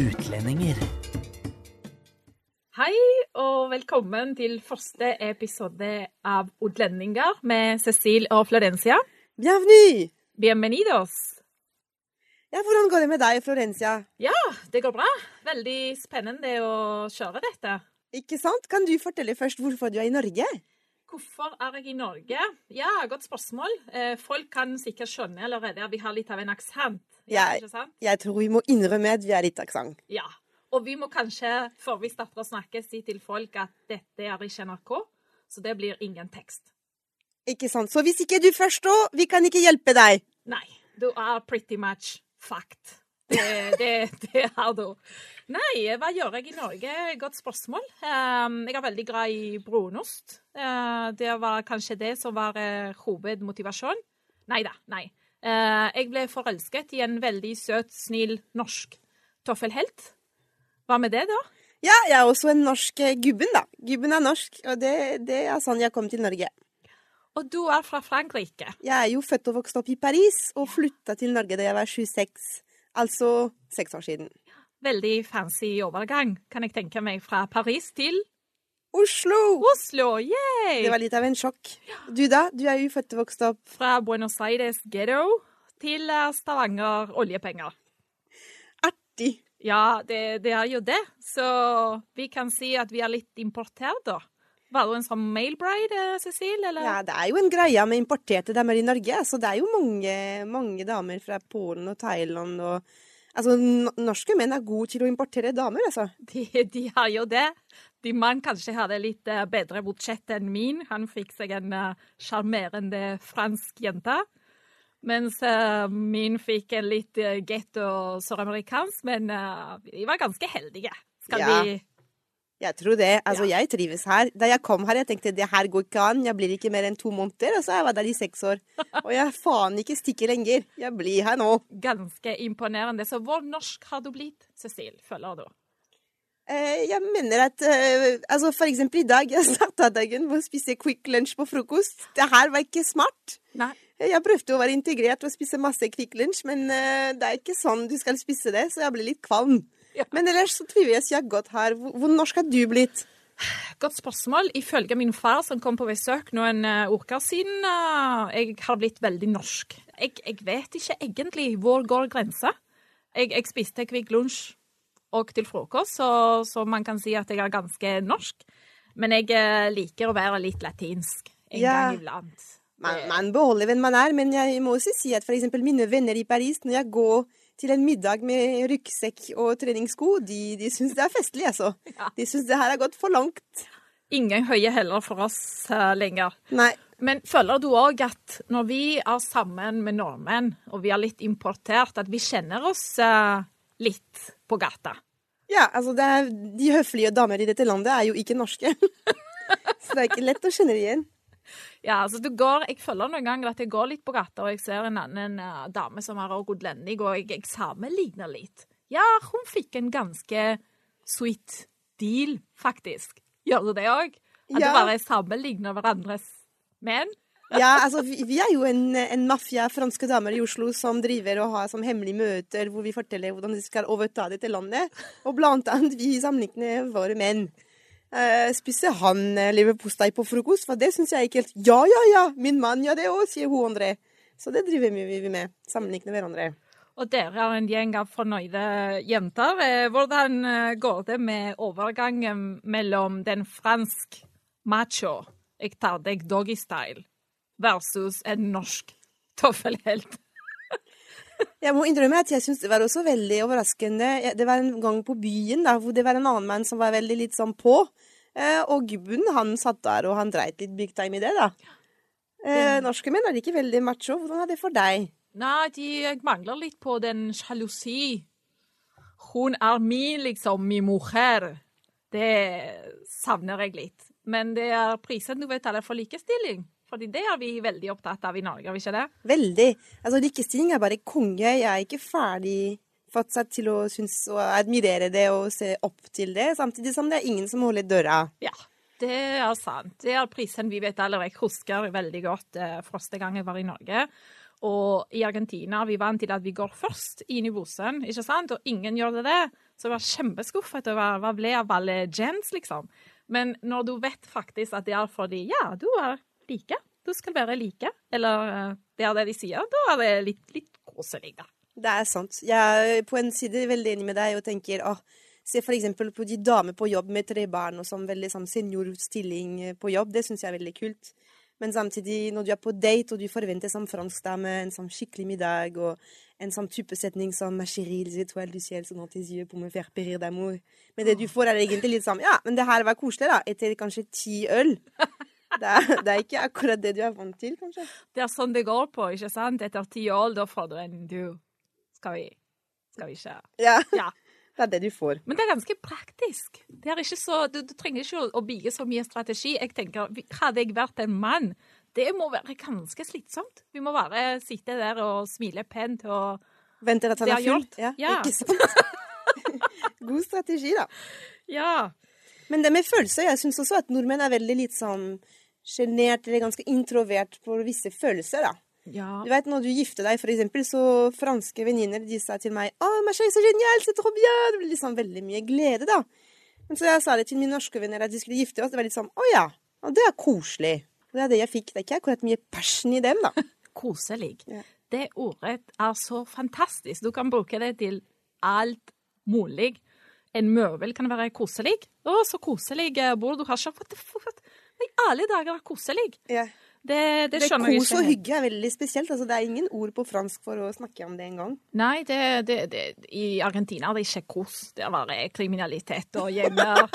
utlendinger. Hei og velkommen til første episode av Utlendinger med Cecil og Florencia. Bienvenue! Bienvenidos! Ja, hvordan går det med deg, Florencia? Ja, det går bra. Veldig spennende å kjøre dette. Ikke sant? Kan du fortelle først hvorfor du er i Norge? Hvorfor er jeg i Norge? Ja, godt spørsmål. Eh, Folk kan sikkert skjønne allerede at vi har litt av en aksent. Ja, Jeg-? Jeg tror vi må innrømme at vi har litt aksent. Ja. Og vi må kanskje, før vi starter å snakke, si til folk at dette er ikke NRK, så det blir ingen tekst. Ikke sant? Så hvis ikke du forstår, vi kan ikke hjelpe deg. Nei, du er pretty much fact. Det, det, det er da. Nei, hva gjør jeg i Norge? Godt spørsmål. Um, jeg er veldig glad i brunost. Uh, det var kanskje det som var hovedmotivasjonen. hovedmotivasjon. Nei da, nei. Uh, jeg ble forelsket i en veldig søt, snill norsk toffelhelt. Hva med det, da? Ja, jeg er også en norsk eh, gubben, da. Gubben er norsk, og det, det er sånn jeg kom til Norge. Og du er fra Frankrike. Jeg er jo født og vokst opp i Paris, og flytta til Norge da jeg var 26. Altså seks år siden. Veldig fancy overgang, kan jeg tenke meg, fra Paris til Oslo! Oslo. Yay! Det var litt av en sjokk. Du da? Du er jo født og vokst opp fra Buenos Aires ghetto til eh, Stavanger oljepenger. artig. Ja, det, det er jo det. Så vi kan si at vi er litt importert, da. Var du en sånn mailbride, Cecil? Eller? Ja, det er jo en greie med importerte damer i Norge. Så det er jo mange, mange damer fra Polen og Thailand og Altså, norske menn er gode til å importere damer, altså. De, de har jo det. De mann kanskje hadde litt eh, bedre budsjett enn min. Han fikk seg en sjarmerende uh, fransk jente. Mens uh, min fikk en litt uh, getto søramerikansk, men uh, de var ganske heldige. Skal Ja. vi Jeg tror det. Altså, jeg trives her. Da jeg kom her, jeg tenkte det her går ikke an. Jeg blir ikke mer enn to måneder. Og så har jeg vært der i seks år. Og jeg faen ikke stikker lenger. Jeg blir her nå. Ganske imponerende. Så hvor norsk har du blitt, Cecil, føler du? Eh, jeg mener at eh, Altså, for eksempel i dag. Jeg starta dagen med å spise Quick Lunch på frokost. Det her var ikke smart. Nei. Jeg prøvde å være integrert og spise masse Quick Lunch, men eh, det er ikke sånn du skal spise det, så jeg ble litt kvalm. Ja. Men ellers så trives jeg godt her. Hvor, norsk har du blitt? Godt spørsmål. Ifølge min far, som kom på besøk noen en uke siden, uh, jeg har blitt veldig norsk. Jeg, jeg vet ikke egentlig hvor går grensa. Jeg, jeg spiste Kvikk Lunsj og til frokost, så, så man kan si at jeg er ganske norsk. Men jeg eh, liker å være litt latinsk en Ja. gang iblant. Man, man beholder hvem man er, men jeg må også si at eksempel mine venner i Paris, når jeg går til en middag med ryggsekk og treningssko, de, de syns det er festlig, altså. Ja. De syns det her har gått for langt. Ingen høye heller for oss uh, lenger. Nei. Men føler du òg at når vi er sammen med nordmenn, og vi er litt importert, at vi kjenner oss uh, litt på gata? Ja, altså er, de høflige damer i dette landet er jo ikke norske. Så det er ikke lett å kjenne det igjen. Ja, altså du går, Jeg føler noen ganger at jeg går litt på gata, og jeg ser en annen uh, dame som er også utlending, og jeg, jeg sammenligner litt. Ja, hun fikk en ganske sweet deal, faktisk. Gjør du det òg? At Ja. du bare sammenligner hverandres menn? Ja, altså vi, vi er jo en, en mafia franske damer i Oslo som driver og har som hemmelige møter hvor vi forteller hvordan de skal overta dette landet. Og blant annet vi sammenligner våre menn. Uh, spiser han uh, leverpostei på frokost? For det syns jeg ikke helt Ja, ja, ja! Min mann gjør det òg, sier hun André. Så det driver vi med. Sammenligner hverandre. Og dere er en gjeng av fornøyde jenter. Eh, Hvordan eh, går det med overgangen mellom den fransk macho, jeg tar deg doggy-style, versus en norsk toffelhelt? Jeg må innrømme at jeg syns det var også veldig overraskende. Det var en gang på byen da, hvor det var en annen mann som var veldig litt sånn på. Eh, og gubben han satt der og han dreit litt big time i det, da. Ja. norske menn er ikke veldig macho. Hvordan er det for deg? Nei, de mangler litt på den sjalusi. Hun er min, liksom, min mujer. Det savner jeg litt. Men det er prisen du betaler for likestilling. Fordi det er vi veldig opptatt av i Norge, er vi ikke det? Veldig. Altså, likestilling er bare konge. Jeg er ikke ferdig fortsatt til å synes og admirere det og se opp til det, samtidig som det er ingen som holder døra. Ja, det er sant. Det er prisen vi vet betaler. Jeg husker veldig godt eh, første gang jeg var i Norge. Og i Argentina vi vant til at vi går først inn i bussen, ikke sant? og ingen gjør det. Så jeg var kjempeskuffet og var, var ble av alle gens, liksom. Men når du vet faktisk at det er fordi ja, du er like, du skal være like, eller eh, det er det de sier, da er det litt, litt koselig, da. Det er sant. Jeg er på en side veldig enig med deg og tenker åh, se for eksempel på de damer på jobb med tre barn og sånn veldig sånn seniorstilling på jobb. Det syns jeg er veldig kult. Men samtidig, når du er på date og du forventer som fransk dame en sånn skikkelig middag og en sånn type setning som Ma chérie, les étoiles du ciel sont dans tes yeux pour me. Men det du får, er egentlig litt sånn Ja, men det her var koselig, da. Etter kanskje ti øl. Det er, det er ikke akkurat det du er vant til, kanskje. Det er sånn det går på, ikke sant? Etter ti år, da får du en Du, skal vi Skal vi ikke Ja, Ja. det er det du får. Men det er ganske praktisk. Det er ikke så, du, du trenger ikke å, å bygge så mye strategi. Jeg tenker, Hadde jeg vært en mann, det må være ganske slitsomt. Vi må bare sitte der og smile pent og Venter at han er full. Ja, Ja. Ikke sant? God strategi, da. Ja. Men det med følelser, jeg syns også at nordmenn er veldig litt sånn sjenert eller ganske introvert på visse følelser, da. Ja. Du vet, når du gifter deg, for eksempel, så franske venninner de sa til meg 'Å, ma chérie, så genial, c'est trop bien'. Det ble liksom veldig mye glede, da. Men så jeg sa det til mine norske venner at de skulle gifte oss, det var litt sånn 'Å ja, ja, det er koselig'. Og det er det jeg fikk. Det er ikke akkurat mye passion i dem, da. Koselig. Ja. Det ordet er så fantastisk. Du kan bruke det til alt mulig. En møbel kan være koselig. Å, så koselig eh, du har kjøpt. What the fuck? Alle dager er koselig? Yeah. Det, det Det kos og hygge er veldig spesielt. Altså, det er ingen ord på fransk for å snakke om det engang. Nei, det, det, det, i Argentina er det ikke kos. Det er bare kriminalitet og gjenger.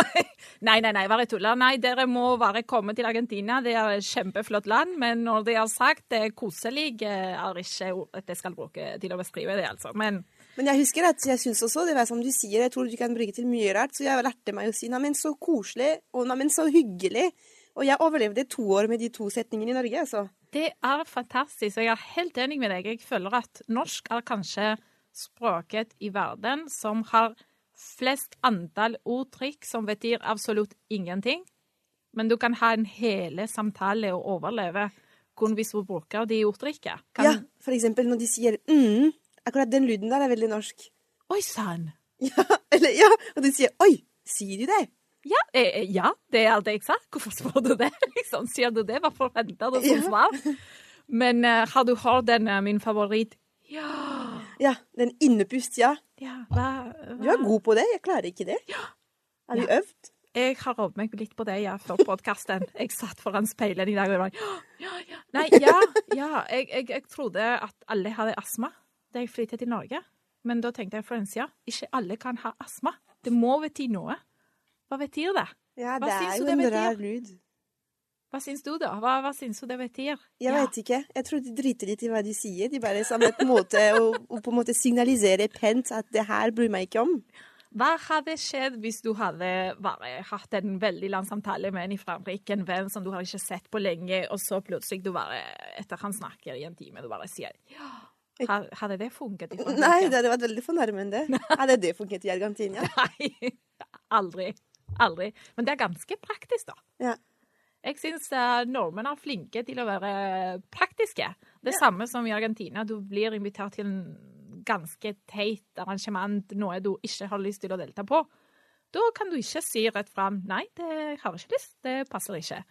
nei, nei, nei, bare tuller. Nei, dere må bare komme til Argentina. Det er et kjempeflott land. Men når det er sagt det er koselig, er ikke ordet jeg skal bruke til å beskrive det, altså. Men Men jeg husker at jeg syns også, det var som du sier, jeg tror du kan bruke til mye rart, så jeg lærte meg å si neimen så koselig, og neimen så hyggelig. Og jeg overlevde to år med de to setningene i Norge, altså. det er fantastisk. og Jeg er helt enig med deg. Jeg føler at norsk er kanskje språket i verden som har flest antall ordtrykk som betyr absolutt ingenting. Men du kan ha en hele samtale og overleve kun hvis du bruker de ordtrykkene. Kan... Ja, for eksempel når de sier mm, akkurat den lyden der er veldig norsk. Oi sann! Ja, eller ja, og de sier oi, sier de det? Ja, eh, eh, ja, det er det jeg sa. Hvorfor spør du det? Liksom, sier du det? Hva forventer du som svar? Men uh, har du hørt den, uh, min favoritt? Ja. Ja, den innepust, ja. ja hva, Du er god på det, jeg klarer ikke det. Er du Ja. øvd? Jeg har øvd meg litt på det ja, før podkasten. Jeg satt foran speilet i dag og var «Ja, ja, ja. Nei, ja, ja. Jeg, jeg, jeg trodde at alle hadde astma da jeg flyttet til Norge. Men da tenkte jeg ja, ikke alle kan ha astma. Det må bety noe. Hva betyr det? Ja, det er jo det en rar lyd. Hva syns du, da? Hva, hva syns du det betyr? Jeg Ja. vet ikke. Jeg tror de driter litt i hva de sier. De bare på en måte å, å på en måte signalisere pent at det her bryr meg ikke om. Hva hadde skjedd hvis du hadde bare hatt en veldig lang samtale med en i Frankrike, en venn som du har ikke sett på lenge, og så plutselig du bare, etter han snakker i en time, du bare sier ja. Ha- Hadde det funket i Frankrike? Nei, det hadde vært veldig fornærmende. Hadde det funket i Argentina? Nei, aldri. Aldri. Men det er ganske praktisk, da. Ja. Jeg syns nordmenn er flinke til å være praktiske. Det samme som i Argentina. Du blir invitert til en ganske teit arrangement, noe du ikke har lyst til å delta på. Da kan du ikke si rett fram 'nei, det har jeg ikke lyst, det passer ikke'.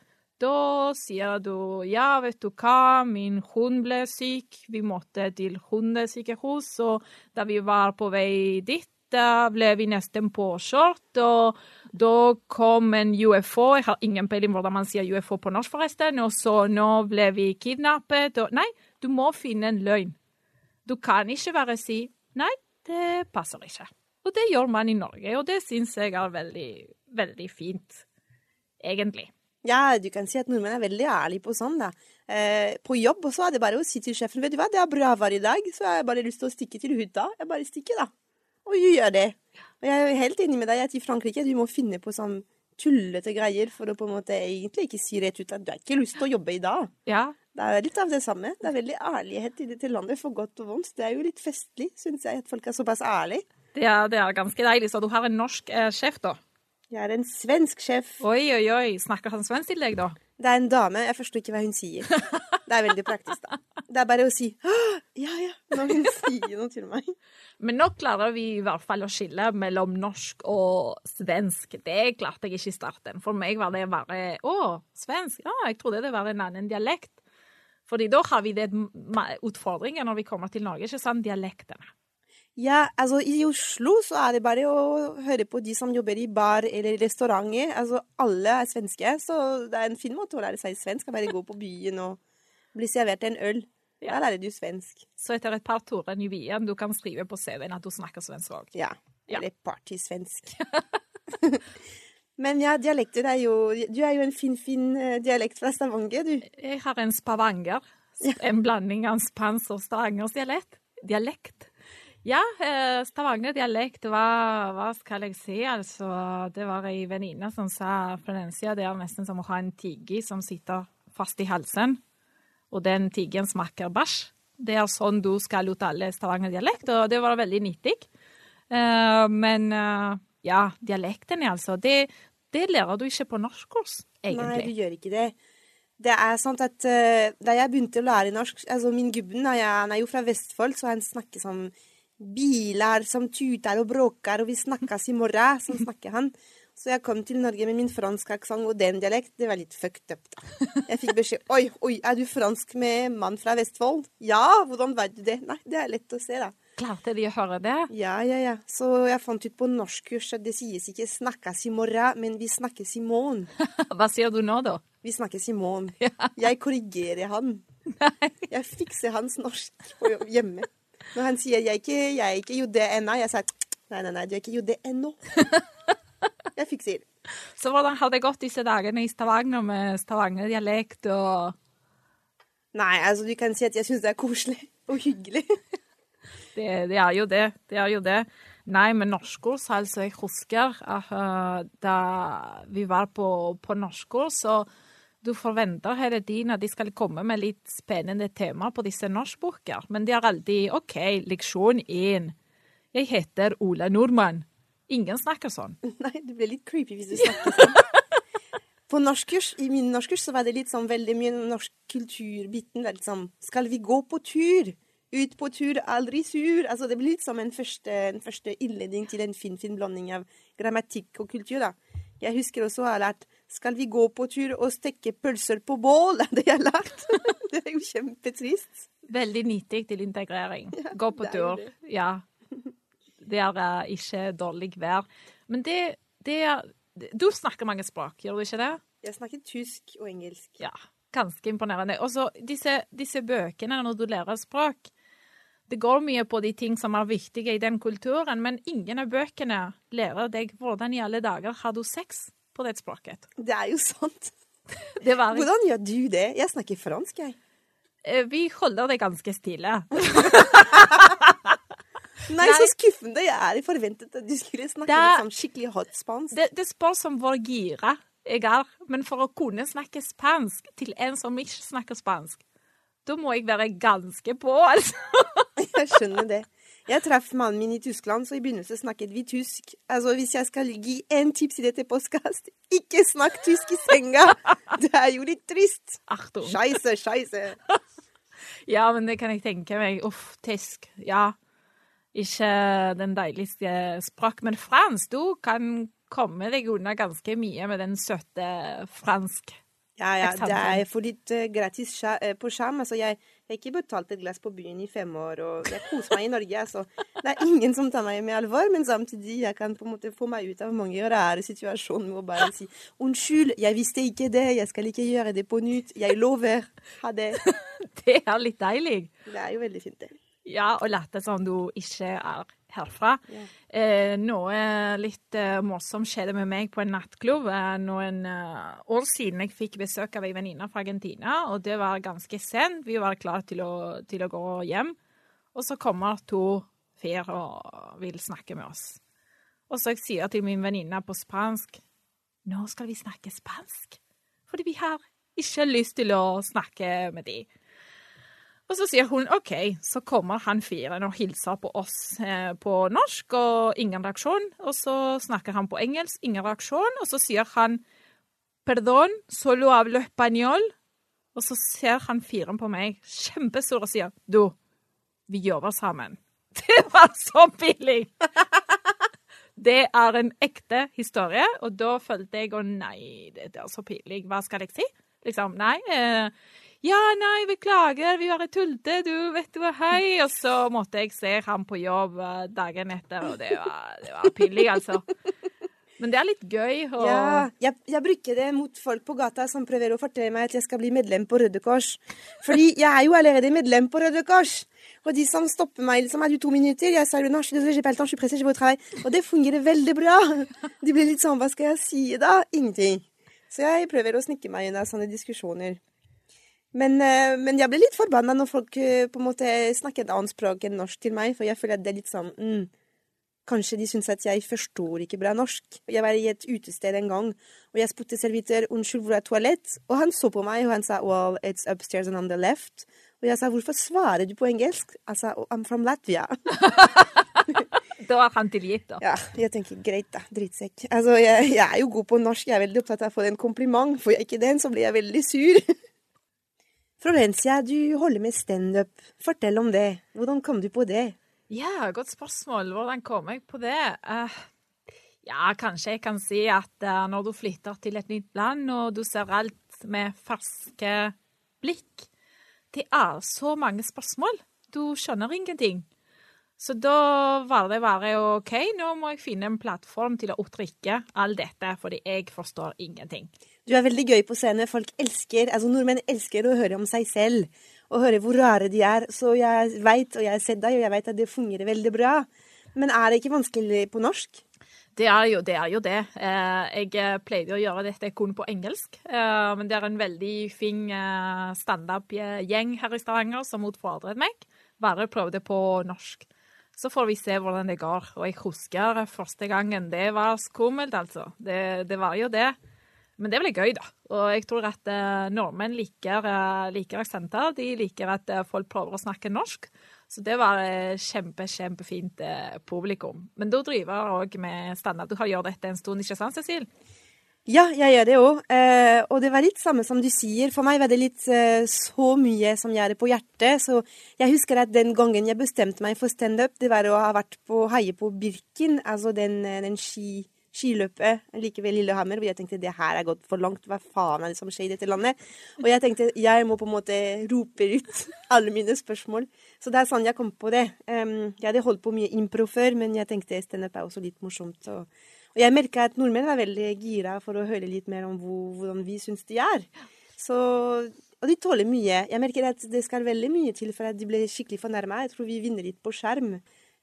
Da sier du 'ja, vet du hva, min hund ble syk, vi måtte til hundesykehus', og da vi var på vei dit, da ble vi nesten påkjørt, og da kom en UFO, jeg har ingen peiling hvordan man sier UFO på norsk forresten, og så nå ble vi kidnappet, og nei, du må finne en løgn. Du kan ikke bare si nei, det passer ikke. Og det gjør man i Norge, og det syns jeg er veldig, veldig fint, egentlig. Ja, du kan si at nordmenn er veldig ærlige på sånn, da. Eh, på jobb også er det bare å si til sjefen vet du hva, det er bra vær i dag, så har jeg bare lyst til å stikke til hytta. Jeg bare stikker, da. Og du gjør det. Og jeg er helt enig med deg at i Frankrike du må finne på sånn tullete greier for å på en måte egentlig ikke si rett ut at du har ikke lyst til å jobbe i dag. Ja, Det er litt av det samme. Det er veldig ærlighet i dette landet, for godt og vondt. Det er jo litt festlig, syns jeg, at folk er såpass ærlige. det er, det er ganske deilig. Så du har en norsk eh, sjef, da. Jeg er en svensk sjef. Oi, oi, oi. Snakker han svensk til deg, da? Det er en dame. Jeg forstår ikke hva hun sier. Det er veldig praktisk, da. Det er bare å si ja, ja, når hun sier noe til meg. Men nå klarer vi i hvert fall å skille mellom norsk og svensk. Det klarte jeg ikke i starten. For meg var det bare Å, svensk? Ja, jeg trodde det var en annen dialekt. Fordi da har vi det utfordringen når vi kommer til Norge, ikke sant? Dialektene. Ja, altså i Oslo så er det bare å høre på de som jobber i bar eller restauranter. Altså alle er svenske, så det er en fin måte å lære seg svensk. Bare gå på byen og bli servert en øl. Da lærer du svensk. Så etter et par turer i byen, du kan skrive på CV-en at du snakker svensk òg. Ja. Ja. Eller partysvensk. Men ja, dialekter er jo Du er jo en fin, fin eh, dialekt fra Stavanger, du. Jeg har en spavanger. En blanding av spansk og stavangersdialekt. dialekt. dialekt. Ja, eh, Stavanger-dialekt, hva, hva skal jeg si? Altså, det var ei venninne som sa på den sida det er nesten som å ha en tigge som sitter fast i halsen, og den tiggen smaker bæsj. Det er sånn du skal uttale Stavanger-dialekt, og det var veldig nyttig. Eh, men eh, ja, er altså, det, det lærer du ikke på norskkurs, egentlig. Nei, du gjør ikke det. Det er sant at eh, da jeg begynte å lære norsk altså Min gubben han er, jo fra Vestfold, så han snakker som biler som tuter og bråker, og vi snakkes i morgen, sånn snakker han. Så jeg kom til Norge med min franske aksent og den dialekt. Det var litt fucked up, da. Jeg fikk beskjed Oi, oi, er du fransk med mann fra Vestfold? Ja, hvordan vet du det? Nei, det er lett å se, da. Klarte de å høre det? Ja, ja, ja. Så jeg fant ut på norskkurs at det sies ikke 'snakkes i morgen', men 'vi snakkes i morgen'. Hva sier du nå, da? Vi snakkes i morgen. Jeg korrigerer han. Jeg fikser hans norsk hjemme. Når han sier 'jeg er ikke, jeg er ikke jodde ennå', jeg sier 'nei, nei, nei, du er ikke jodde ennå'. Jeg fikser. Så hvordan har det gått disse dagene i Stavanger med Stavanger-dialekt og Nei, altså du kan si at jeg syns det er koselig og hyggelig. det, det er jo det. Det er jo det. Nei, men norskkurs, altså. Jeg husker at øh, da vi var på, på norskkurs, så du forventer hele tiden at de skal komme med litt spennende tema på disse norskbøker. Men de er alltid OK, leksjon én. Jeg heter Ola Nordmann. Ingen snakker sånn. Nei, det blir litt creepy hvis du snakker sånn. På norskkurs, I min norskkurs så var det litt sånn veldig mye norsk kulturbiten. Litt sånn Skal vi gå på tur? Ut på tur, aldri sur. Altså Det blir litt som en første, en første innledning til en fin, fin blanding av grammatikk og kultur. da. Jeg husker også å ha lært Skal vi gå på tur og stekke pølser på bål? Det jeg har lært. Det er jo kjempetrist. Veldig nyttig til integrering. Gå på tur. Ja. Det er eh, ikke dårlig vær. Men det, det er Du snakker mange språk, gjør du ikke det? Jeg snakker tysk og engelsk. Ja. Ganske imponerende. Og så disse, disse bøkene, når du lærer språk Det går mye på de ting som er viktige i den kulturen, men ingen av bøkene lærer deg hvordan i alle dager har du sex på det språket. Det er jo sant. Det var, Hvordan gjør du det? Jeg snakker fransk, jeg. Eh, vi holder det ganske stille. Nei, Nei. så skuffende. Jeg er forventet at du skulle snakke Det- sånn skikkelig hot spansk. Det, det spørs om hvor gira jeg er, men for å kunne snakke spansk til en som ikke snakker spansk, da må jeg være ganske på, altså. Jeg skjønner det. Jeg traff mannen min i Tyskland, så i begynnelsen snakket vi tysk. Altså, Hvis jeg skal gi en tips i dette postkast, ikke snakk tysk i senga! Det er jo litt trist. Achtung. Scheisse, scheisse. Ja, men det kan jeg tenke meg. Uff, tysk. Ja. Ikke den deiligste språk. Men fransk, du kan komme deg unna ganske mye med den søte fransk. Ja, ja, det er for litt eh, gratis eh, på skjerm. Altså, jeg jeg har ikke betalt et glass på byen i fem år, og jeg koser meg i Norge. Altså. Det er ingen som tar meg med alvor, men samtidig jeg kan på en måte få meg ut av mange rare situasjoner med å bare si 'Unnskyld, jeg visste ikke det, jeg skal ikke gjøre det på nytt. Jeg lover. Ha det.' Det er litt deilig. Det er jo veldig fint, det. Ja, og late som du ikke er herfra. Yeah. Eh, noe litt eh, morsomt skjedde med meg på en nattklubb eh, noen eh, år siden. Jeg fikk besøk av ei venninne fra Argentina, og det var ganske sent. Vi var klare til til å gå hjem. Og så kommer to fyr og vil snakke med oss. Og så jeg sier til min venninne på spansk Nå skal vi snakke spansk. Fordi vi har ikke lyst til å snakke med de. Og så sier hun OK, så kommer han fyren og hilser på oss eh, på norsk, og ingen reaksjon. Og så snakker han på engelsk, ingen reaksjon. Og så sier han perdon, solo hablo español. Og så ser han fyren på meg kjempesur, og sier du, vi jobber sammen. Det var så billig! Det er en ekte historie, og da følte jeg å nei, det er så pinlig. Hva skal jeg si? Liksom, nei. Eh, ja, nei, beklager, vi bare tulte, du, vet du hva, hei. Og så måtte jeg se ham på jobb eh, dagen etter, og det var, det var pinlig, altså. Men det er litt gøy. Og... Ja, jeg, jeg, bruker det mot folk på gata som prøver å fortelle meg at jeg skal bli medlem på Røde Kors. Fordi jeg er jo allerede medlem på Røde Kors. Og de som stopper meg liksom, er du to minutter? Jeg sa non, je suis pas le temps, je suis pressée, je vais. Og det fungerer veldig bra. De blir litt sånn, hva skal jeg si da? Ingenting. Så jeg prøver å snikke meg unna sånne diskusjoner. Men, eh, men, jeg blir litt forbanna når folk eh, på en måte snakker et annet språk enn norsk til meg, for jeg føler at det er litt sånn mm, Kanskje de syns at jeg forstår ikke bra norsk. Jeg var i et utested en gang, og jeg spurte servitør 'Unnskyld, hvor er toalett?' Og han så på meg, og han sa 'Well, it's upstairs and on the left'. Og jeg sa 'Hvorfor svarer du på engelsk?' Han sa 'I'm from Latvia'. da var han tilgitt, da. Ja, jeg tenker greit, da. Drittsekk. Altså, jeg, jeg, er jo god på norsk, jeg er veldig opptatt av å få en kompliment. Får jeg ikke den, så blir jeg veldig sur. Florencia, du holder med standup. Fortell om det. Hvordan kom du på det? Ja, godt spørsmål. Hvordan kom jeg på det? Uh, ja, kanskje jeg kan si at uh, når du flytter til et nytt land, og du ser alt med ferske blikk Det er så mange spørsmål. Du skjønner ingenting. Så da var det bare OK, nå må jeg finne en plattform til å uttrykke all dette, fordi jeg forstår ingenting. Du er veldig gøy på scenen. Folk elsker, altså Nordmenn elsker å høre om seg selv og høre hvor rare de er. Så jeg veit, og jeg har sett deg, og jeg veit at det fungerer veldig bra. Men er det ikke vanskelig på norsk? Det er jo det. Er jo det. Eh, jeg eh, pleide å gjøre dette kun på engelsk, eh, men det er en veldig fin standup-gjeng her i Stavanger som utfordret meg. Bare prøvde på norsk. Så får vi se hvordan det går. Og jeg husker første gangen. Det var skummelt, altså. Det, det var jo det. Men det blir gøy, da. Og jeg tror at eh, nordmenn liker, eh, liker aksenter. De liker at eh, folk prøver å snakke norsk. Så det var eh, kjempe, kjempefint publikum. Men da driver jeg òg med standard. Du har gjort dette en stund, ikke sant, Cecil? Ja, jeg gjør det òg. Eh, og det var litt samme som du sier. For meg var det litt eh, så mye som gjør det på hjertet. Så jeg husker at den gangen jeg bestemte meg for standup, det var å ha vært på Heie på Birken, altså den, den ski skiløpet like ved Lillehammer, hvor jeg tenkte det her er gått for langt. Hva faen er det som skjer i dette landet? Og jeg tenkte jeg må på en måte rope ut alle mine spørsmål. Så det er sånn jeg kom på det. Um, jeg hadde holdt på mye impro før, men jeg tenkte standup er også litt morsomt. Og, og jeg merka at nordmenn var veldig gira for å høre litt mer om hvor, hvordan vi syns de er. Så, og de tåler mye. Jeg merker at det skal veldig mye til for at de blir skikkelig fornærma. Jeg tror vi vinner litt på skjerm.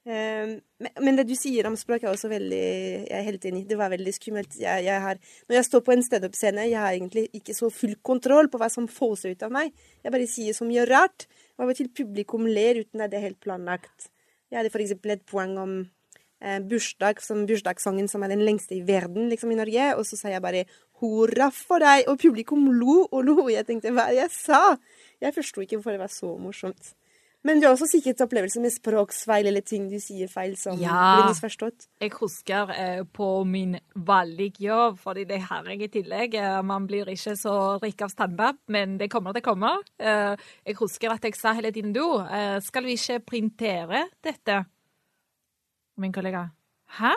Ehm, men det du sier om språk, er også veldig Jeg er helt enig. Det var veldig skummelt. Jeg, jeg har, når jeg står på en standup-scene, jeg har egentlig ikke så full kontroll på hva som fåser ut av meg. Jeg bare sier så mye rart. Og av og til publikum ler uten at det er helt planlagt. Jeg hadde f.eks. et poeng om eh, bursdag, som bursdagssangen som er den lengste i verden liksom i Norge. Og så sa jeg bare 'hurra for deg', og publikum lo og lo. Jeg tenkte hva jeg sa? Jeg forsto ikke hvorfor det var så morsomt. Men du har også sikkert opplevelser med språksfeil eller ting du sier feil som ja, blir misforstått? Jeg husker eh, på min valgjobb, fordi det har jeg i tillegg. Eh, man blir ikke så rik av standup, men det kommer, det kommer. Eh, jeg husker at jeg sa hele tiden du, eh, skal vi ikke printere dette? Min kollega hæ?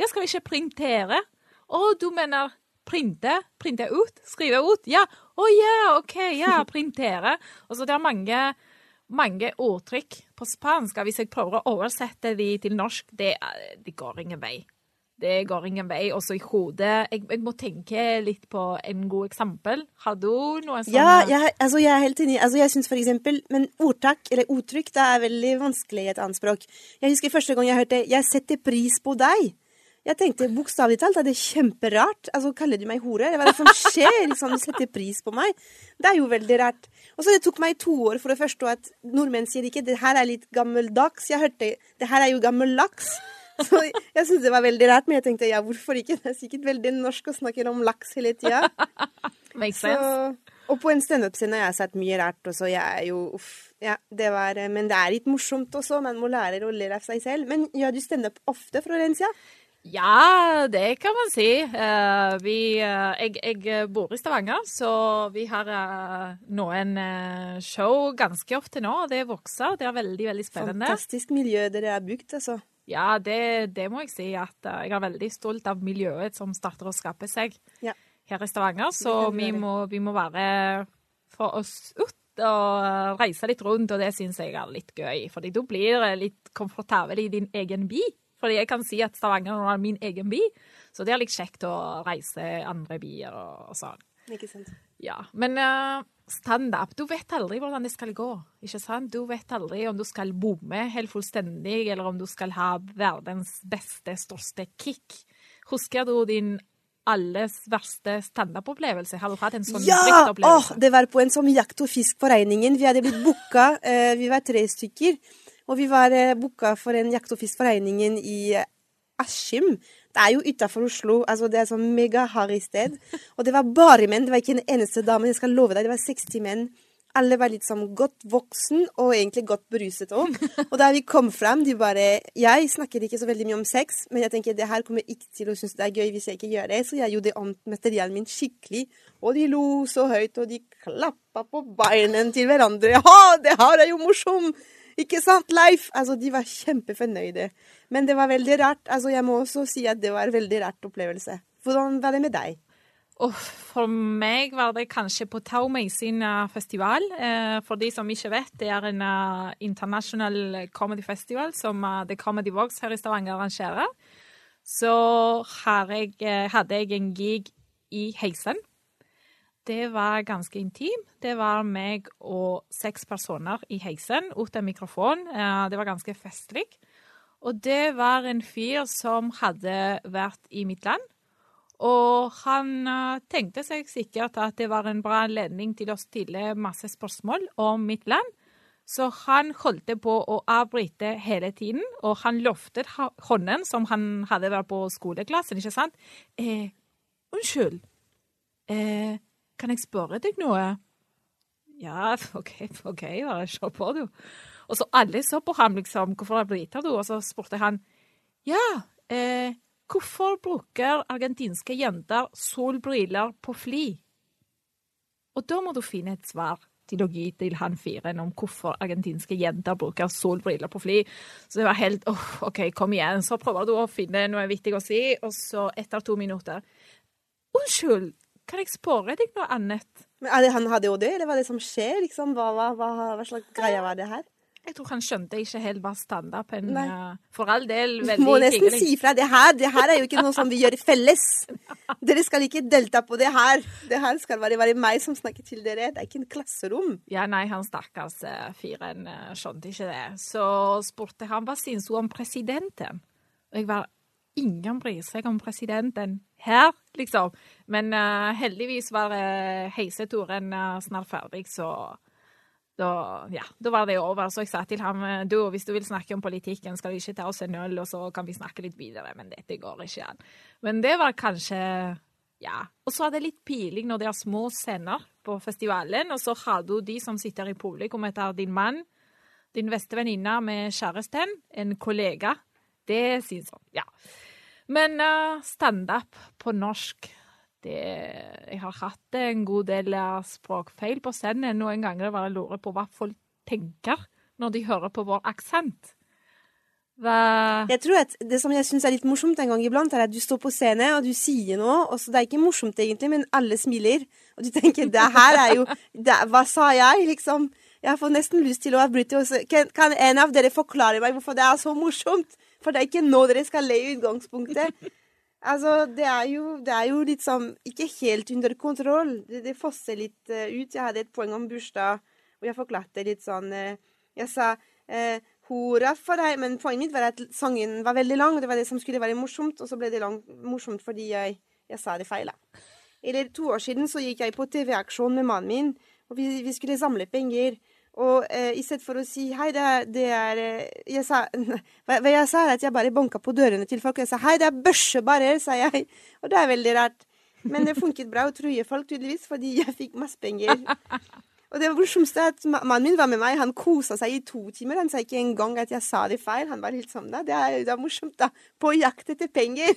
Ja, skal vi ikke printere? Å, du mener printe? Printe ut? Skrive ut? Ja. Å ja, OK, ja, printere. Og så det er mange mange ordtrykk på spansk. Hvis jeg prøver å oversette de til norsk, det, det går ingen vei. Det går ingen vei. Også i hodet jeg, jeg, må tenke litt på en god eksempel. Har du noe sånt? Ja, jeg, altså jeg er helt enig. Altså jeg syns for eksempel Men ordtak, eller uttrykk, det er veldig vanskelig i et annet språk. Jeg husker første gang jeg hørte 'Jeg setter pris på deg'. Jeg tenkte bokstavelig talt at det er kjemperart. Altså, kaller du meg hore? Hva er det som skjer? Liksom, du setter pris på meg? Det er jo veldig rart. Og så det tok meg to år for å forstå at nordmenn sier ikke 'det her er litt gammeldags'. Jeg hørte 'det her er jo gammel laks'. Så jeg syntes det var veldig rart, men jeg tenkte ja, hvorfor ikke? Det er sikkert veldig norsk å snakke om laks hele tida. Og på en standup-scene har jeg sett mye rart også. Jeg er jo uff. Ja, det var eh, Men det er litt morsomt også. Man må lære å le av seg selv. Men gjør du standup ofte, Florencia? Ja, det kan man si. Uh, vi, uh, jeg, jeg bor i Stavanger, så vi har uh, noen show ganske ofte nå. og Det vokser. Det er veldig, veldig spennende. Fantastisk miljø dere har bygd, altså. Ja, det, det må jeg si. at eh, Jeg er veldig stolt av miljøet som starter å skape seg Ja. her i Stavanger. Så vi må, vi må være for oss ut og eh, reise litt rundt, og det syns jeg er litt gøy. fordi da blir litt komfortabel i din egen by. Fordi jeg kan si at Stavanger er min egen by, så det er litt kjekt å reise andre byer og, og sånn. Ikke sant? Ja, men uh, standup, du vet aldri hvordan det skal gå. ikke sant? Du vet aldri om du skal bomme helt fullstendig, eller om du skal ha verdens beste, største kick. Husker du din alles verste standup-opplevelse? Har du hatt en sånn Ja! opplevelse? Ja! det var på en sånn jakt- og fisk på regningen. Vi hadde blitt booka. uh, vi var tre stykker. Og vi var eh, booka for en jakt- og fisk for regningen i eh, Askim. Det er jo utafor Oslo. altså Det er sånn megaharry sted. Og det var bare menn. Det var ikke en eneste dame. Jeg skal love deg, det var 60 menn. Alle var litt sånn godt voksen og egentlig godt beruset òg. Og da vi kom fram, de bare Jeg snakker ikke så veldig mye om sex, men jeg tenker det her kommer ikke til å synes det er gøy hvis jeg ikke gjør det, så jeg gjorde om materialen min skikkelig. Og de lo så høyt, og de klappa på beina til hverandre. Ja, det her er jo morsom! Ikke sant, Leif? Altså, de var kjempefornøyde. Men det var veldig rart. Altså, jeg må også si at det var en veldig rart opplevelse. Hvordan var det med deg? Oh, for meg var det kanskje på Taumei sin eh, festival. Eh, for de som ikke vet, det er en internasjonal international comedy festival som eh, The Comedy Vox her i Stavanger arrangerer. Så jeg, eh, hadde jeg en gig i Heisen. Det var ganske intim. Det var meg og seks personer i heisen uten mikrofon. Eh, Det var ganske festlig. Og det var en fyr som hadde vært i mitt land. Og han eh, tenkte seg sikkert at det var en bra anledning til å stille masse spørsmål om mitt land. Så han holdt på å avbryte hele tiden, og han løftet hånden, som han hadde vært på skoleklassen, ikke sant? Eh, unnskyld, eh, kan jeg spørre deg noe? Ja, OK, OK, bare kjør på, du. Og så alle så på ham, liksom, hvorfor avbryter du? Og så spurte han, ja, eh, hvorfor bruker argentinske jenter solbriller på fly? Og da må du finne et svar til å gi til han firen om hvorfor argentinske jenter bruker solbriller på fly. Så det var helt åh, OK, kom igjen. Så prøver du å finne noe viktig å si, og så etter to minutter Unnskyld, kan jeg spørre deg noe annet? Men er det han hadde jo det, eller hva er det som skjer? Liksom? Hva, hva, hva, hva slags greie var det her? Jeg tror han skjønte ikke helt hva standupen For all del, veldig må nesten hyggelig. si fra. Det her, det her er jo ikke noe som vi gjør felles. Dere skal ikke delta på det her. Det her skal være, være meg som snakker til dere. Det er ikke en klasserom. Ja, nei, han stakkars eh, fyren eh, skjønte ikke det. Så spurte han hva syns hun om presidenten. Og jeg var Ingen bryr seg om presidenten her, liksom. Men uh, heldigvis var uh, heiseturen uh, snart ferdig, så da, ja, da var det over. Så jeg sa til ham eh, du, hvis du vil snakke om politikken, skal vi ikke ta oss en øl, og så kan vi snakke litt videre. Men dette går ikke an. Men det var kanskje ja. Og så er det litt piling når det er små scener på festivalen, og så har du de som sitter i publikum, etter din mann, din beste venninne med kjæresten, en kollega. Det syns jeg. Ja. Men uh, standup på norsk det, Jeg har hatt en god del uh, språkfeil på scenen. Noen ganger bare lurer på hva folk tenker når de hører på vår aksent. Hva Jeg tror at Det som jeg syns er litt morsomt en gang iblant, er at du står på scenen og du sier noe, og så det er ikke morsomt egentlig, men alle smiler. Og du tenker det her er jo det, Hva sa jeg, liksom? Jeg får nesten lyst til å avbryte. Kan, kan en av dere forklare meg hvorfor det er så morsomt? For det er ikke nå dere skal le i utgangspunktet. Altså, det er jo, det er jo liksom ikke helt under kontroll. Det, det fosser litt eh, ut. Jeg hadde et poeng om bursdag, og jeg forklarte litt sånn eh, Jeg sa eh, hurra for deg, men poenget mitt var at sangen var veldig lang, det var det som skulle være morsomt, og så ble det lang, morsomt fordi jeg, jeg sa det feil. Eller to år siden så gikk jeg på TV-aksjon med mannen min, og vi, vi skulle samle penger. Og eh, i stedet for å si hei, det er, det er eh, jeg sa, hva, jeg sa, er at jeg bare banka på dørene til folk. Og jeg sa hei, det er børsebarer, sa jeg. Og det er veldig rart. Men det funket bra å true folk, tydeligvis, fordi jeg fikk masse penger. Og det morsomste er at mannen min var med meg. Han kosa seg i to timer. Han sa ikke engang at jeg sa det feil. Han var helt sånn da. Det er, det er morsomt, da. På jakt etter penger.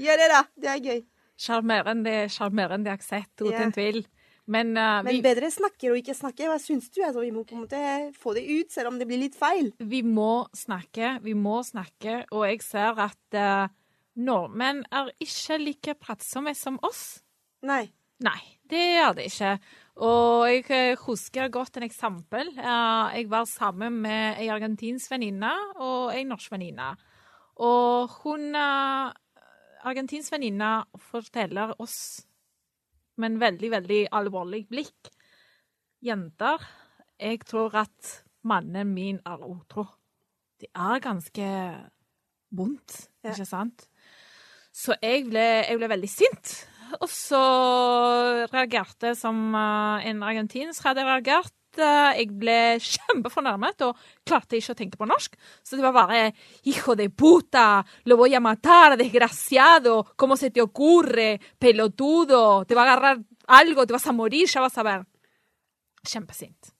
Gjør det, da. Det er gøy. Sjarmerende sjarmerende aksent, uten Ja. tvil. Men, eh, Men bedre snakker og ikke snakke. Hva syns du? Altså, vi må på en måte få det ut, selv om det blir litt feil. vi må snakke, vi må snakke, og jeg ser at uh, nordmenn er ikke like pratsomme som oss. Nei. Nei, det er det ikke. Og jeg eh, husker godt en eksempel. Uh, Jeg var sammen med ei argentinsk venninne og ei norsk venninne. Og hun argentinsk venninne forteller oss med en veldig, veldig alvorlig blikk Jenter, jeg tror at mannen min er utro. Det er ganske vondt, Ja. ikke sant? Så jeg ble, jeg ble veldig sint. Og så reagerte som eh, en argentinsk hadde reagert. Eh, Jeg ble kjempefornærmet og klarte ikke å tenke på norsk. Så det var bare Hijo de puta, lo voy a matar, desgraciado, como se te ocurre, pelotudo, te va a agarrar algo, te vas a morir, ya vas a ver. Kjempesint.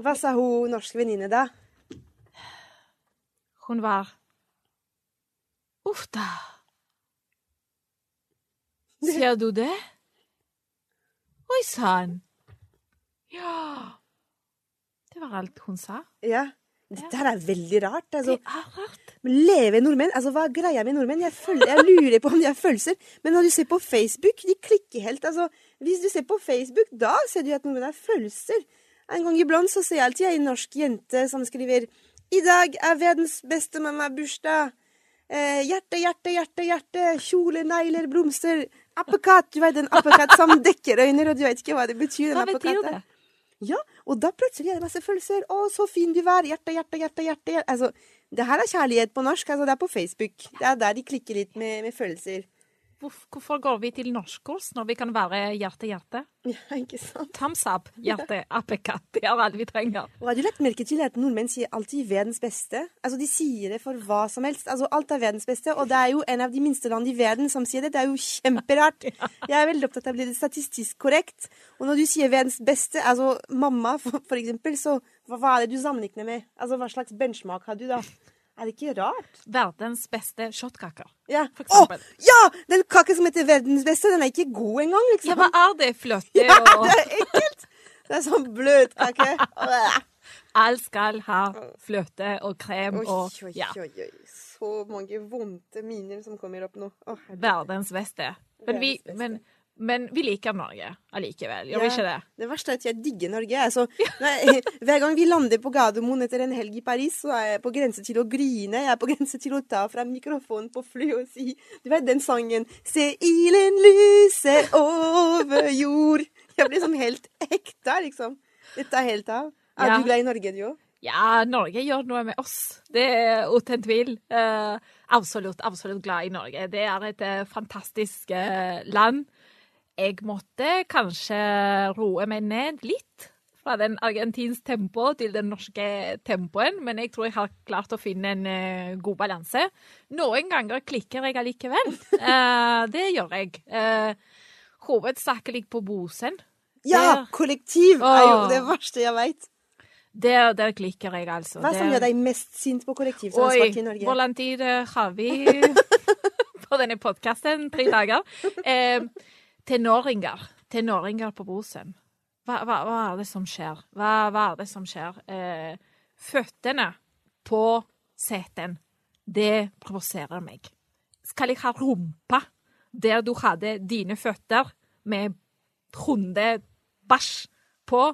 Hva sa hun norske venninne da? Hun var Uff da. Ser du det? Oi sann. Ja Det var alt hun sa. Ja. Dette her er veldig rart. Altså, Det er rart. Men leve nordmenn? Altså, Hva er greia med nordmenn? Jeg, føler, jeg lurer på om de har følelser. Men når du ser på Facebook, de klikker helt. Altså, Hvis du ser på Facebook, da ser du at nordmenn har følelser. En gang iblant så ser jeg alltid en norsk jente som skriver I dag er verdens beste mamma-bursdag. Eh, hjerte, hjerte, hjerte, hjerte. Kjole, negler, blomster. Apekatt. Du vet en apekatt som dekker øyne, og du vet ikke hva det betyr. Hva betyr det? Ja, og da plutselig er det masse følelser. 'Å, så fin du var'. Hjerte, hjerte, hjerte. hjerte. hjerte. Altså, det her er kjærlighet på norsk. Altså, det er på Facebook. Det er der de klikker litt med, med følelser. Hvorf- Hvorfor går vi til norskkurs når vi kan være hjerte-hjerte? Ja, ikke sant? Thumbs up, hjerte, apekatt. Det er alt vi trenger. Og har du lagt merke til at nordmenn sier alltid 'verdens beste'? Altså, De sier det for hva som helst. Altså, Alt er verdens beste. Og det er jo en av de minste land i verden som sier det. Det er jo kjemperart. Jeg er veldig opptatt av å bli statistisk korrekt. Og når du sier 'verdens beste', altså mamma for, for eksempel, så hva, hva er det du sammenligner med? Altså, Hva slags benchmark har du da? Er det ikke rart? Verdens beste shotkaker. Ja. For Å, eksempel. ja! Den kaka som heter verdens beste, den er ikke god engang, Ja, liksom. hva er det? Fløte Ja, og det er ekkelt! Det er sånn bløtkake. Alt skal ha fløte og krem og oi, oi, oi, oi. Så mange vonde miner som kommer opp nå. Å, verdens beste. Men vi, Verdens beste. men, men vi liker Norge allikevel, gjør vi Ja. ikke det? Det verste er at jeg digger Norge. Altså, nei, hver gang vi lander på Gardermoen etter en helg i Paris, så er jeg på grense til å grine. Jeg er på grense til å ta fra mikrofonen på fly og si Du vet den sangen 'Se ilen lyser over jord'. Jeg blir sånn helt ekte, liksom. Dette er helt av. Er Ja. du glad i Norge, du òg? Ja, Norge gjør noe med oss. Det er uten tvil. Uh, absolutt, absolutt glad i Norge. Det er et uh, fantastisk uh, land. Jeg måtte kanskje roe meg ned litt fra den argentinske tempoet til den norske tempoen, men jeg tror jeg har klart å finne en eh, god balanse. Noen ganger klikker jeg allikevel. uh, det gjør jeg. Uh, hovedsakelig på Bosen. Ja! Der- Kollektiv er jo det verste jeg veit. Der, der klikker jeg, altså. Hva som gjør deg mest sint på kollektivtransport Oi, i Norge? hvor lang tid eh, har vi på denne podkasten? Tre dager. Eh, tenåringer. Tenåringer på Bosen. Hva, hva, hva er det som skjer? Hva, hva er det som skjer? Eh, føttene på seten, det provoserer meg. Skal jeg ha rumpa der du hadde dine føtter med hundebæsj på?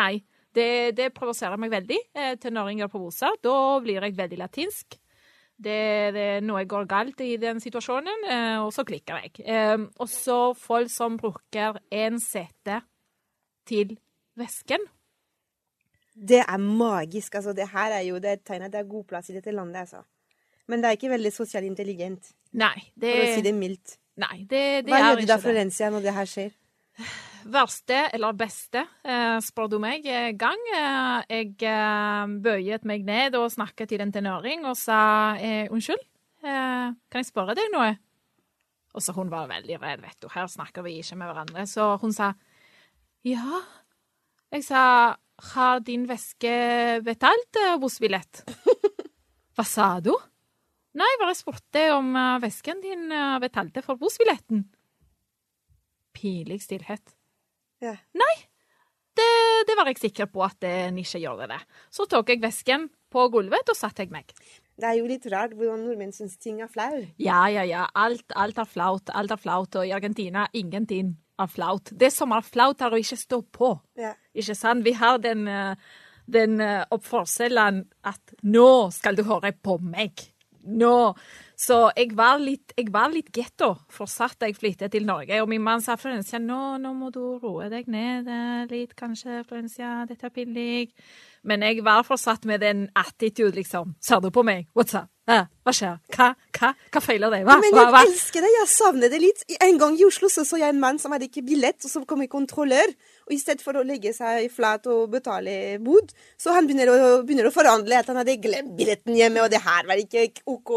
Nei. Det, det provoserer meg veldig. Eh, tenåringer på Bosa. Da blir jeg veldig latinsk. Det, det, noe går galt i den situasjonen, eh, og så klikker jeg. Eh, og så folk som bruker én sete til vesken. Det er magisk. altså. Det her er jo det er et tegn at det er god plass i dette landet, altså. Men det er ikke veldig sosialt intelligent, Nei, det, for å si det mildt. nei, det, det Hva er gjør du da. Florencia, når det her skjer? Verste eller beste, eh, spør du meg, eh, gang. Eh, jeg bøyet meg ned og snakket til en tenåring og sa unnskyld, kan jeg spørre deg noe? Og så hun var veldig redd, vet du. Her snakker vi ikke med hverandre. Så hun sa ja. Jeg sa har din veske betalt bussbillett? Hva sa du? Nei, bare spurte om vesken din betalte for bussbilletten. Pinlig stillhet. Ja. Nei, det, det, var jeg sikker på at den ikke gjorde det. Så tok jeg vesken på gulvet og satte jeg meg. Det er jo litt rart hvordan nordmenn syns ting er flau. Ja, ja, ja. Alt, alt, er flaut. Alt er flaut. Og i Argentina ingenting er flaut. Det som er flaut, er å ikke stå på. Ja. Ikke sant? Vi har den, den oppførselen at nå skal du høre på meg. Nå. Så jeg var litt, jeg var litt getto fortsatt da jeg flyttet til Norge. Og min mann sa Florencia, nå, nå må du roe deg ned litt, kanskje. Florencia, dette er pinlig. Men jeg var fortsatt med den attitude, liksom. Ser du på meg? What's up? Eh, hva skjer? Hva, hva, hva feiler deg? Hva, Men jeg hva? elsker det. Jeg savner det litt. En gang i Oslo så, så jeg en mann som hadde ikke billett, og så kom en kontrollør. Og i stedet for å legge seg flat og betale bod, så han begynner å, begynner å forhandle at han hadde glemt billetten hjemme, og det her var ikke OK.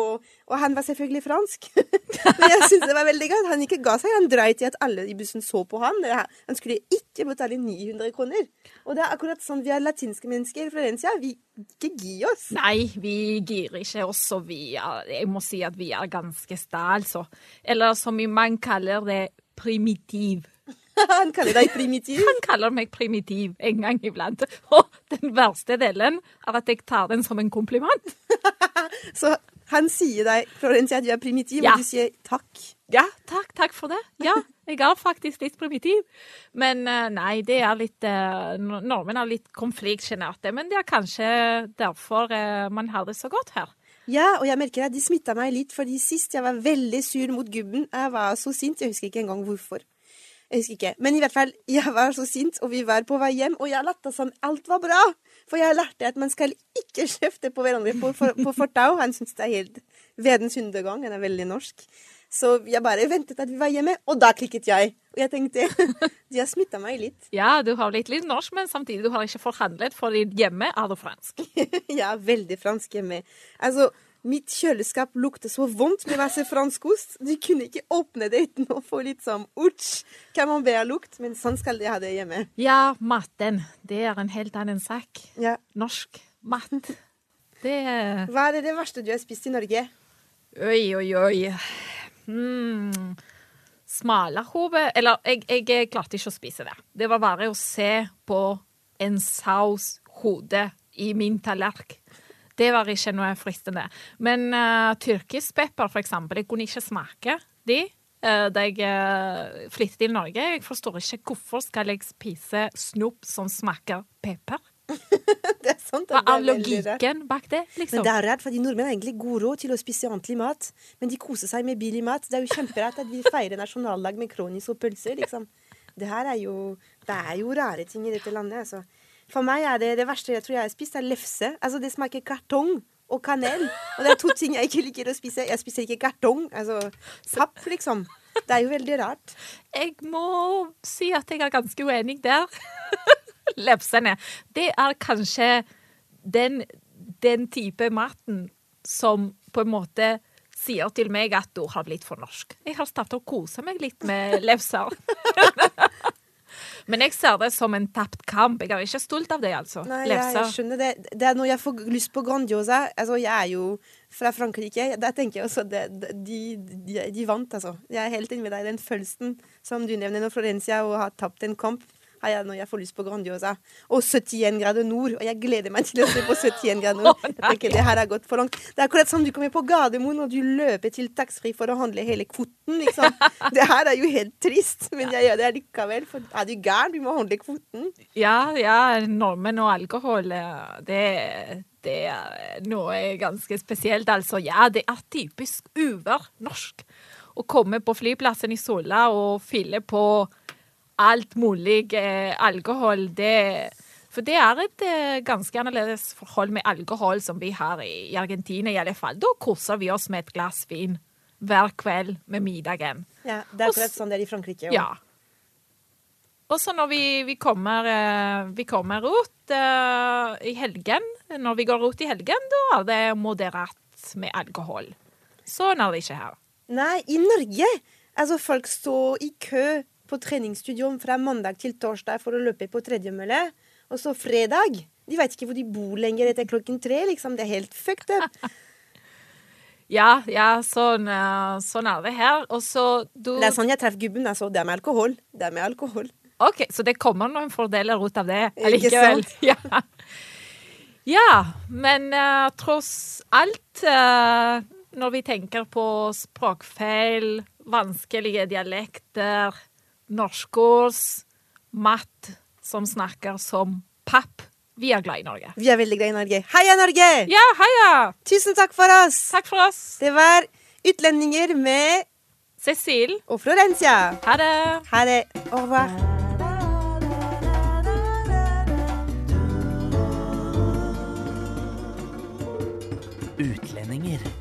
Og han var selvfølgelig fransk. Men jeg syns det var veldig gøy. Han ikke ga seg. Han dreit i at alle i bussen så på han. Han skulle ikke betale 900 kroner. Og det er akkurat sånn vi er latinske mennesker i Florencia. Vi ikke gir oss. Nei, vi girer ikke oss, og vi er, jeg må si at vi er ganske sta, altså. Eller som man kaller det, primitiv. Han kaller deg primitiv. Han kaller meg primitiv en gang iblant. Og den verste delen er at jeg tar den som en kompliment. Så han sier deg, Florencia, du er primitiv, Ja. og du sier takk. Ja, takk, takk for det. Ja, jeg er faktisk litt primitiv. Men eh, nei, det er litt eh, nor- Nordmenn er litt konfliktsjenerte. Men det er kanskje derfor eh, man har det så godt her. Ja, og jeg merker at de smitta meg litt, fordi sist jeg var veldig sur mot gubben. Jeg var så sint, jeg husker ikke engang hvorfor. Jeg husker ikke. Men i hvert fall, jeg var så sint, og vi var på vei hjem, og jeg latta som alt var bra. For jeg lærte at man skal ikke kjefte på hverandre på, for, på fortau. Han syns det er helt verdens undergang. Han er veldig norsk. Så jeg bare ventet at vi var hjemme, og da klikket jeg. Og jeg tenkte De har smitta meg litt. Ja, du har blitt litt norsk, men samtidig du har ikke forhandlet, for hjemme er du fransk. Er veldig fransk hjemme. Altså, mitt kjøleskap lukter så vondt med masse franskost. Du kunne ikke åpne det uten å få litt sånn utsj, camembert-lukt. Men sånn skal de ha det hjemme. Ja, maten. Det er en helt annen sak. Ja. Norsk mat. Det er Hva er det, det verste du har spist i Norge? Oi, oi, oi. Mm. Smalahove Eller, jeg, jeg klarte ikke å spise det. Det var bare å se på en saus hode i min tallerken. Det var ikke noe fristende. Men uh, tyrkiskpepper, for eksempel, jeg kunne ikke smake de eh, da jeg uh, flyttet til Norge. Jeg forstår ikke hvorfor skal jeg spise snop som smaker pepper. Det er sant. Hva er er logikken bak det, liksom? Men det er rart, fordi nordmenn har egentlig god råd til å spise ordentlig mat. Men de koser seg med billig mat. Det er jo kjemperart at vi feirer nasjonaldag med kronis og pølser, liksom. Det her er jo Det er jo rare ting i dette landet, altså. For meg er det det verste jeg tror jeg har spist, er lefse. Altså, det smaker kartong og kanel. Og det er to ting jeg ikke liker å spise. Jeg spiser ikke kartong. Altså papp, liksom. Det er jo veldig rart. Jeg må si at jeg er ganske uenig der. Lefsene. Det er kanskje den, den type maten som på en måte sier til meg at du har blitt for norsk. Jeg har startet å kose meg litt med lefser. Men jeg ser det som en tapt kamp. Jeg er ikke stolt av det, altså. Nei, jeg, jeg skjønner det. Det er når jeg får lyst på Grandiosa Altså, jeg er jo fra Frankrike. Der tenker jeg også det, det- de, de, de vant, altså. Jeg er helt enig med deg. Den følelsen som du nevner når Florencia og har tapt en kamp, har jeg når jeg får lyst på Grandiosa. Og 71 grader nord. Og jeg gleder meg til å se på 71 grader nord. Jeg tenker det her har gått for langt. Det er akkurat som du kommer på Gardermoen og du løper til taxfree for å handle hele kvoten, liksom. Det her er jo helt trist, men jeg gjør det likevel. For er du gæren? Du må handle kvoten. Ja, ja, nordmenn og alkohol, det, det er noe ganske spesielt. Altså, ja, det er typisk uvær norsk å komme på flyplassen i Sola og fylle på alt mulig eh, alkohol. Det, for det er et eh, ganske annerledes forhold med alkohol som vi har i, i Argentina, i alle fall. Da koser vi oss med et glass vin hver kveld med middagen. Ja, det er akkurat sånn det er i Frankrike. òg. Ja. Og så når vi, vi, kommer, eh, vi kommer ut eh, i helgen, når vi går ut i helgen, da er det moderat med alkohol. Sånn er det ikke her. Nei, i Norge Altså, folk står i kø på treningsstudio fra mandag til torsdag for å løpe på tredjemølle. Og så fredag. De vet ikke hvor de bor lenger etter klokken tre. liksom. Det er helt fucked up. Ja, ja, sånn, eh, sånn er det her. Og så du Det er sånn jeg treffer gubben. altså. Det er med alkohol. Det er med alkohol. OK, så det kommer noen fordeler ut av det Ikke sant? Ja. ja, men uh, tross alt uh, Når vi tenker på språkfeil, vanskelige dialekter, norskås, matt, som snakker som papp. Vi er glad i Norge. Vi er veldig glad i Norge. Heia Norge! Ja, heia! Tusen takk for oss. Takk for oss. Det var Utlendinger med Cecil og Florencia. Ha det. Ha det. Au revoir. Utlendinger.